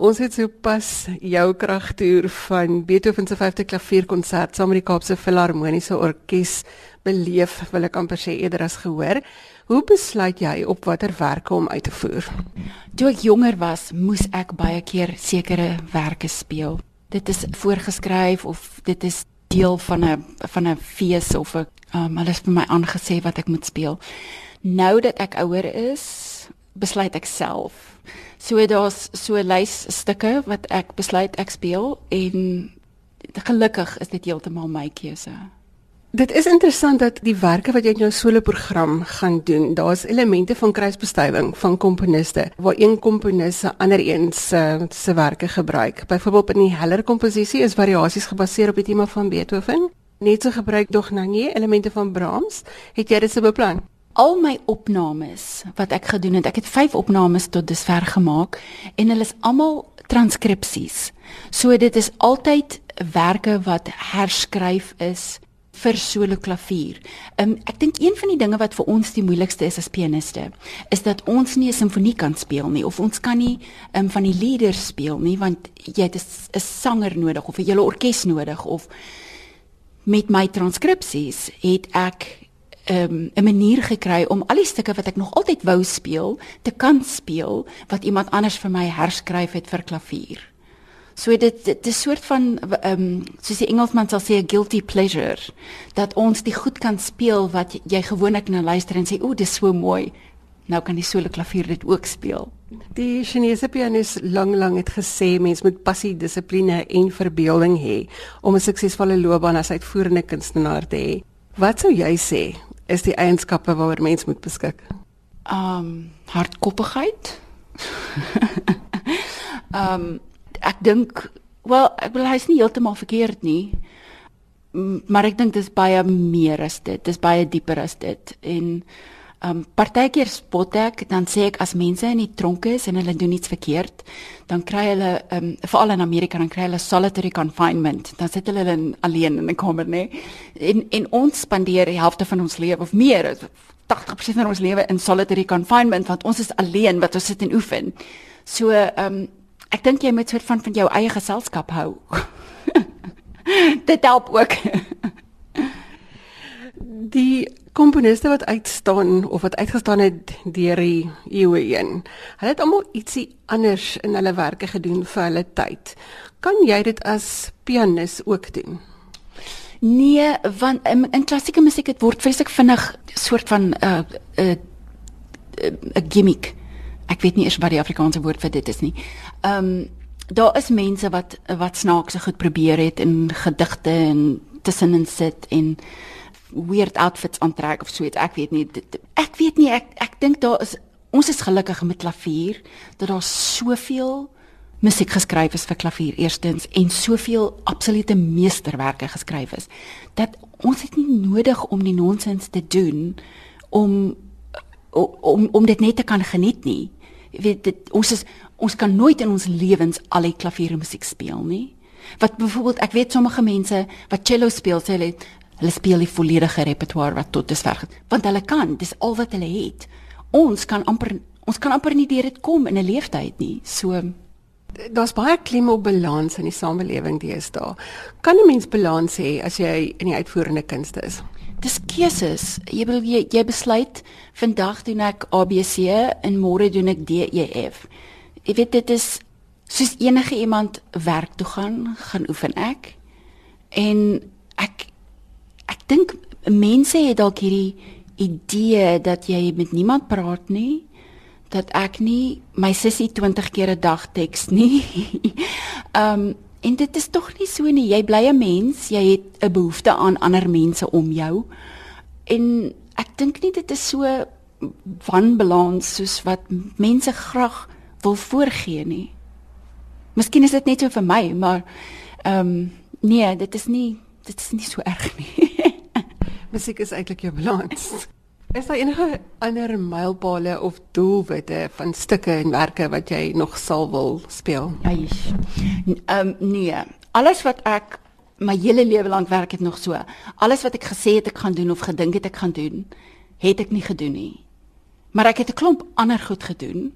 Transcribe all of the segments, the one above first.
Ons het sopas jou kragtoer van Beethoven se 5de klavierkonsert saam met die Kaapse Filharmoniese Orkees beleef, wil ek amper sê eerder as gehoor. Hoe besluit jy op watter werke om uit te voer? Toe ek jonger was, moes ek baie keer sekere werke speel. Dit is voorgeskryf of dit is deel van 'n van 'n fees of 'n um, hulle het vir my aangesê wat ek moet speel. Nou dat ek ouer is, besluit ek self. So daar's so 'n lys stukke wat ek besluit ek speel en gelukkig is dit heeltemal my keuse. Dit is interessant dat die werke wat jy in jou solo program gaan doen, daar's elemente van kruisbestuiving van komponiste waar een komponis 'n ander een se se werke gebruik. Byvoorbeeld in die heller komposisie is variasies gebaseer op die tema van Beethoven. Net so gebruik dog nou nie elemente van Brahms. Het jy dit se beplan? Al my opnames wat ek gedoen het, ek het 5 opnames tot dusver gemaak en hulle is almal transkripsies. So dit is altyd werke wat herskryf is vir solo klavier. Um, ek dink een van die dinge wat vir ons die moeilikste is as pianiste, is dat ons nie 'n simfonie kan speel nie of ons kan nie um, van die lieders speel nie want jy het 'n sanger nodig of 'n hele orkes nodig of met my transkripsies het ek um, 'n manier gekry om al die stukke wat ek nog altyd wou speel te kan speel wat iemand anders vir my herskryf het vir klavier. So dit dit is 'n soort van ehm um, soos die Engelsman sal sê 'n guilty pleasure dat ons die goed kan speel wat jy gewoonlik na luister en sê o, dis so mooi. Nou kan die solo klavier dit ook speel. Die Chinese pianis lank lank het gesê mens moet passie, dissipline en verbeelding hê om 'n suksesvolle loopbaan as uitvoerende kunstenaar te hê. Wat sou jy sê is die eienskappe waaroor mens moet beskik? Ehm um, hardkoppigheid. Ehm um, ek dink wel ek wil hy's nie heeltemal verkeerd nie. Maar ek dink dis baie meer as dit. Dis baie dieper as dit. En um partykeer spot ek dan sê ek as mense in die tronke is en hulle doen iets verkeerd, dan kry hulle um veral in Amerika dan kry hulle solitary confinement. Dan sit hulle in alleen in 'n kamer, nê. En en ons spandeer die helfte van ons lewe of meer 80% van ons lewe in solitary confinement want ons is alleen wat ons sit en oefen. So um Ek dink jy moet soort van van jou eie geselskap hou. Dit help ook. die komponiste wat uitstaan of wat uitgestaan het deur die eeue heen. Hulle het almal ietsie anders in hulle werke gedoen vir hulle tyd. Kan jy dit as pianis ook doen? Nee, want in, in klassieke musiek het word vreeslik vinnig soort van 'n uh, 'n uh, 'n uh, gimmick ek weet nie eers wat die Afrikaanse woord vir dit is nie. Ehm um, daar is mense wat wat snaakse goed probeer het in gedigte en tussenin sit en weird outfits aantrek of so iets. Ek weet nie ek weet nie ek ek dink daar is ons is gelukkig met klavier dat daar soveel musiek geskryf is vir klavier eerstens en soveel absolute meesterwerke geskryf is dat ons het nie nodig om die nonsens te doen om om om dit net te kan geniet nie weet dit ons is ons kan nooit in ons lewens al die klaviermusiek speel nie. Wat byvoorbeeld ek weet sommige mense wat cello speel sê hulle hulle speel die volledige repertoire wat tot dusver want hulle kan dis al wat hulle het. Ons kan amper ons kan amper nie deur dit kom in 'n leeftyd nie. So daar's baie klem op balans in die samelewing deesdae. Kan 'n mens balans hê as jy in die uitvoerende kunste is? dis keuses. Jy wil jy, jy besluit vandag doen ek ABC en môre doen ek DEF. Jy weet dit is soos enige iemand werk toe gaan, gaan oefen ek. En ek ek dink mense het dalk hierdie idee dat jy met niemand praat nie dat ek nie my sussie 20 keer 'n dag teks nie. Ehm um, En dit is tog nie so nie. Jy bly 'n mens, jy het 'n behoefte aan ander mense om jou. En ek dink nie dit is so wanbalans soos wat mense graag wil voorgee nie. Miskien is dit net so vir my, maar ehm um, nee, dit is nie dit is nie so erg nie. Musiek is eintlik jou balans. Is daar enige ander mylpale of doelwitte van stukke en werke wat jy nog sal wil speel? Eish. Ehm um, nee, alles wat ek my hele lewe lank werk het nog so. Alles wat ek gesê het ek gaan doen of gedink het ek gaan doen, het ek nie gedoen nie. Maar ek het 'n klomp ander goed gedoen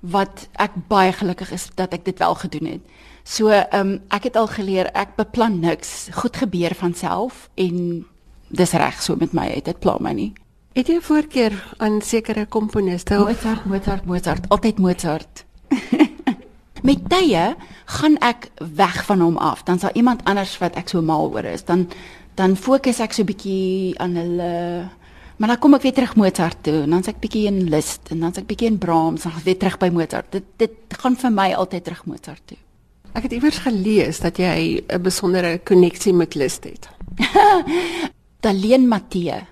wat ek baie gelukkig is dat ek dit wel gedoen het. So ehm um, ek het al geleer ek beplan niks. Goed gebeur van self en dis reg so met my. Dit pla my nie. Het jy voorkeur aan sekere komponiste? Mozart, Mozart, Mozart, altyd Mozart. met tye gaan ek weg van hom af. Dan sal iemand anders wat ek so mal oor is, dan dan fokus ek so 'n bietjie aan hulle Maar dan kom ek weer terug Mozart toe en dan sê ek bietjie in Liszt en dan sê ek bietjie in Brahms en dan weer terug by Mozart. Dit dit gaan vir my altyd terug Mozart toe. Ek het iewers gelees dat jy 'n besondere koneksie met Liszt het. Daleen Matthee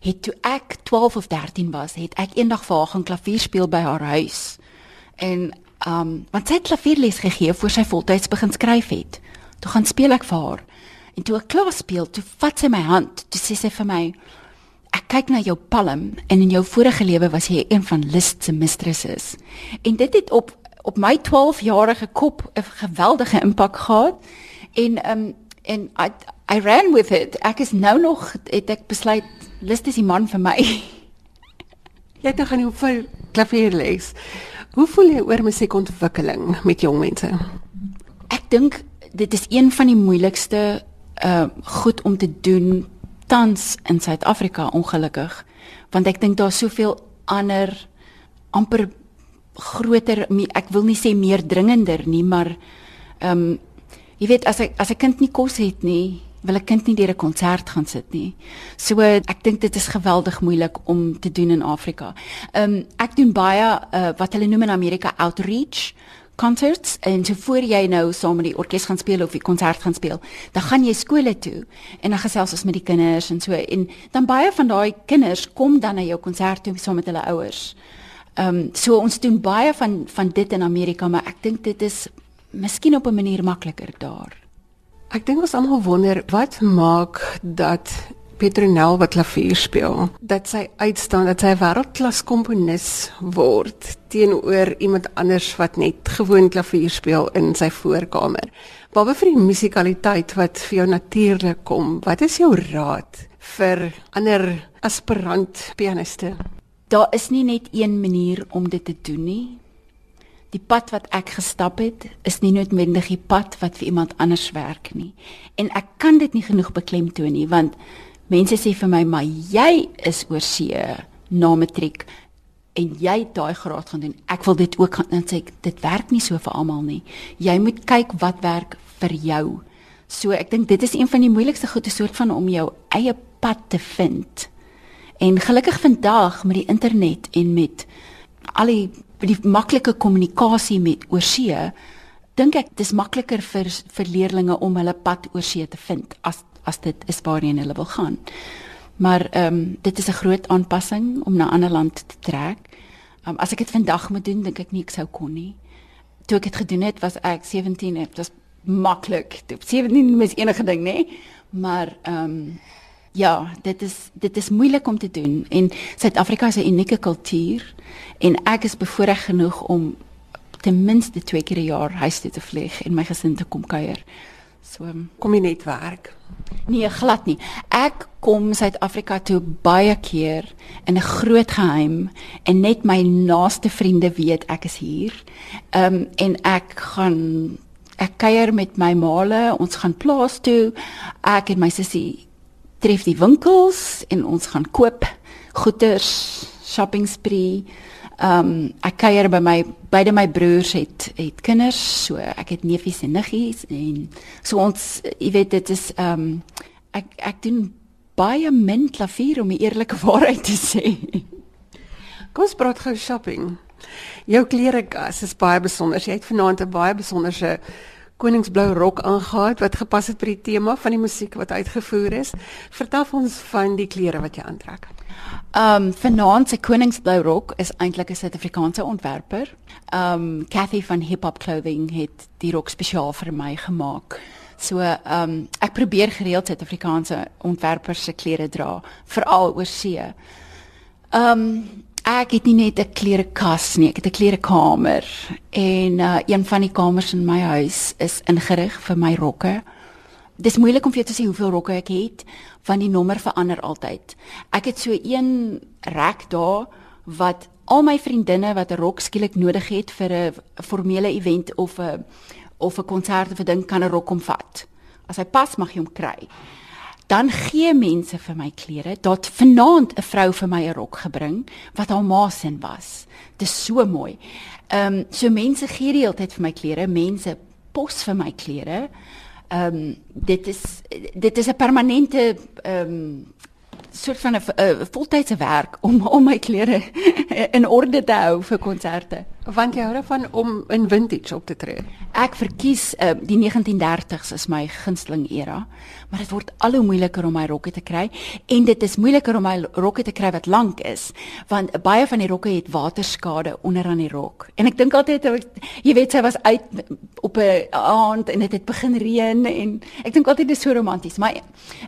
het toe ek 12 of 13 was, het ek eendag vir haar gaan klavier speel by haar huis. En ehm um, want sy het klavierles gegee voor sy voltyds begin skryf het. Toe gaan speel ek vir haar. En toe ek klaar speel, toe vat sy my hand, toe sê sy vir my: "Ek kyk na jou palm en in jou vorige lewe was jy een van Liszt se mistresses." En dit het op op my 12-jarige kop 'n geweldige impak gehad. En ehm um, en I I ran with it. Ek is nou nog het ek besluit Liszt is die man vir my. jy het nou gaan hoe klavierles. Hoe voel jy oor musiekontwikkeling met jong mense? Ek dink dit is een van die moeilikste uh goed om te doen tans in Suid-Afrika ongelukkig want ek dink daar's soveel ander amper groter ek wil nie sê meer dringender nie maar ehm um, jy weet as ek as 'n kind nie kos het nie wil 'n kind nie deur 'n konsert gaan sit nie. So ek dink dit is geweldig moeilik om te doen in Afrika. Ehm um, ek doen baie uh, wat hulle noem in Amerika outreach concerts en so voor jy nou saam met die orkes gaan speel of die konsert gaan speel, dan gaan jy skole toe en dan gesels ons met die kinders en so en dan baie van daai kinders kom dan na jou konsert toe saam met hulle ouers. Ehm um, so ons doen baie van van dit in Amerika, maar ek dink dit is miskien op 'n manier makliker daar. Ek dink ons almal wonder wat maak dat Petronel wat klavier speel, dat sy uitstaan dat sy 'n wêreldklas komponis word teenoor iemand anders wat net gewoon klavier speel in sy voorkamer. Behalwe vir die musikaliteit wat vir jou natuurlik kom, wat is jou raad vir ander aspirant pianiste? Daar is nie net een manier om dit te doen nie die pad wat ek gestap het is nie noodwendig die pad wat vir iemand anders werk nie. En ek kan dit nie genoeg beklemtoon nie want mense sê vir my maar jy is oor see na matriek en jy daai graad gaan doen. Ek wil dit ook gaan sê dit werk nie so vir almal nie. Jy moet kyk wat werk vir jou. So ek dink dit is een van die moeilikste goeie soort van om jou eie pad te vind. En gelukkig vandag met die internet en met al die die maklike kommunikasie met oorsee dink ek dis makliker vir vir leerders om hulle pad oorsee te vind as as dit is waarheen hulle wil gaan. Maar ehm um, dit is 'n groot aanpassing om na 'n ander land te trek. Um, as ek dit vandag moet doen, dink ek nie ek sou kon nie. Toe ek dit gedoen het, was ek 17, dit was maklik. 17 is enige ding, nê? Maar ehm um, ja, dit is dit is moeilik om te doen en Suid-Afrika is 'n unieke kultuur en ek is bevoorreg genoeg om ten minste twee keer 'n jaar huis toe te vlieg en my gesin te kom kuier. So kom jy net werk? Nee, glad nie. Ek kom Suid-Afrika toe baie keer in 'n groot geheim en net my naaste vriende weet ek is hier. Ehm um, en ek gaan ek kuier met my maale, ons gaan plaas toe. Ek en my sussie tref die winkels en ons gaan koop goeders, shopping spree. Ehm um, ek kuier by my beide my broers het het kinders, so ek het neefies en niggies en so ons jy weet dit is ehm um, ek ek doen baie min klavier om die eerlike waarheid te sê. Kom ons praat gou shopping. Jou klerekas is baie besonder. Jy het vanaand 'n baie besonderse koningsblou rok aangetree wat gepas het by die tema van die musiek wat uitgevoer is. Vertel ons van die klere wat jy aantrek. Um vanaand se koningsblou rok is eintlik 'n Suid-Afrikaanse ontwerper. Um Cathy van Hip Hop Clothing het die rok spesiaal vir my gemaak. So um ek probeer gereeld Suid-Afrikaanse ontwerpers se klere dra, veral oor see. Um ek het nie net 'n klerekas nie, ek het 'n klerekamer en uh, een van die kamers in my huis is ingerig vir my rokke. Dis moeilik om vir jou te sê hoeveel rokke ek het, want die nommer verander altyd. Ek het so een rek daar wat al my vriendinne wat 'n rok skielik nodig het vir 'n formele event of 'n of 'n konsert of 'n ding kan 'n rok omvat. As hy pas, mag jy hom kry. Dan gee mense vir my klere. Dat vanaand 'n vrou vir my 'n rok gebring wat haar ma se was. Dit is so mooi. Ehm um, so mense gee die hele tyd vir my klere. Mense pos vir my klere. Ehm um, dit is dit is 'n permanente ehm um, soort van 'n voltydse werk om om my klere in orde te hou vir konserte. Want jy hou daarvan om in vintage op te tree. Ek verkies uh, die 1930s is my gunsteling era, maar dit word al hoe moeiliker om my rokke te kry en dit is moeiliker om my rokke te kry wat lank is, want baie van die rokke het waterskade onder aan die rok. En ek dink altyd jy weet sy was uit op 'n aand en dit het, begin reën en ek dink altyd dit is so romanties, maar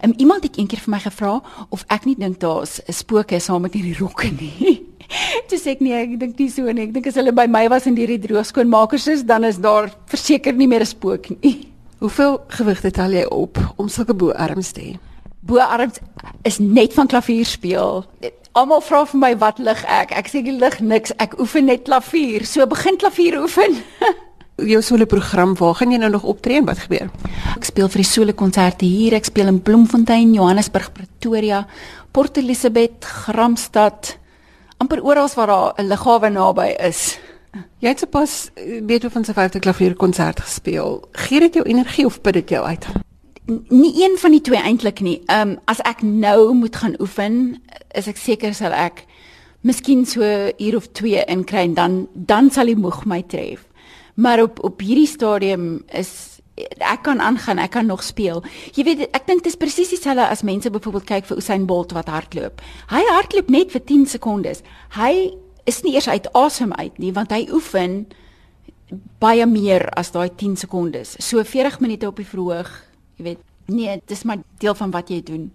um, iemand het eendag vir my gevra of ek nie dink daar's 'n spooke saam met hierdie rokke nie. Dis ek nie, ek dink nie so nie. Ek dink as hulle by my was in die droogskoonmakers is, dan is daar verseker nie meer 'n spook nie. Hoeveel gewig het al jy op om sulke boarms te hê? Boarms is net van klavier speel. Almal vra vir my wat lig ek? Ek sê ek lig niks. Ek oefen net klavier. So begin klavier oefen. jou solo program, waar gaan jy nou nog optree en wat gebeur? Ek speel vir die solo konserte hier. Ek speel in Bloemfontein, Johannesburg, Pretoria, Port Elizabeth, Gramstad, amper oral waar daar 'n lughawe naby is. Jy het sopas eh, Beethoven se 5de klavierkonsert gespeel. Gee dit jou energie of put dit jou uit? Nie een van die twee eintlik nie. Ehm um, as ek nou moet gaan oefen, is ek seker sal ek miskien so uur of 2 inkry en dan dan sal die moeg my tref. Maar op op hierdie stadium is ek kan aangaan, ek kan nog speel. Jy weet, ek dink dit is presies dieselfde as mense byvoorbeeld kyk vir Usain Bolt wat hardloop. Hy hardloop net vir 10 sekondes. Hy is nie eers uit asem uit nie, want hy oefen baie meer as daai 10 sekondes. So 40 minute op die verhoog, jy weet. Nee, dis maar deel van wat jy doen.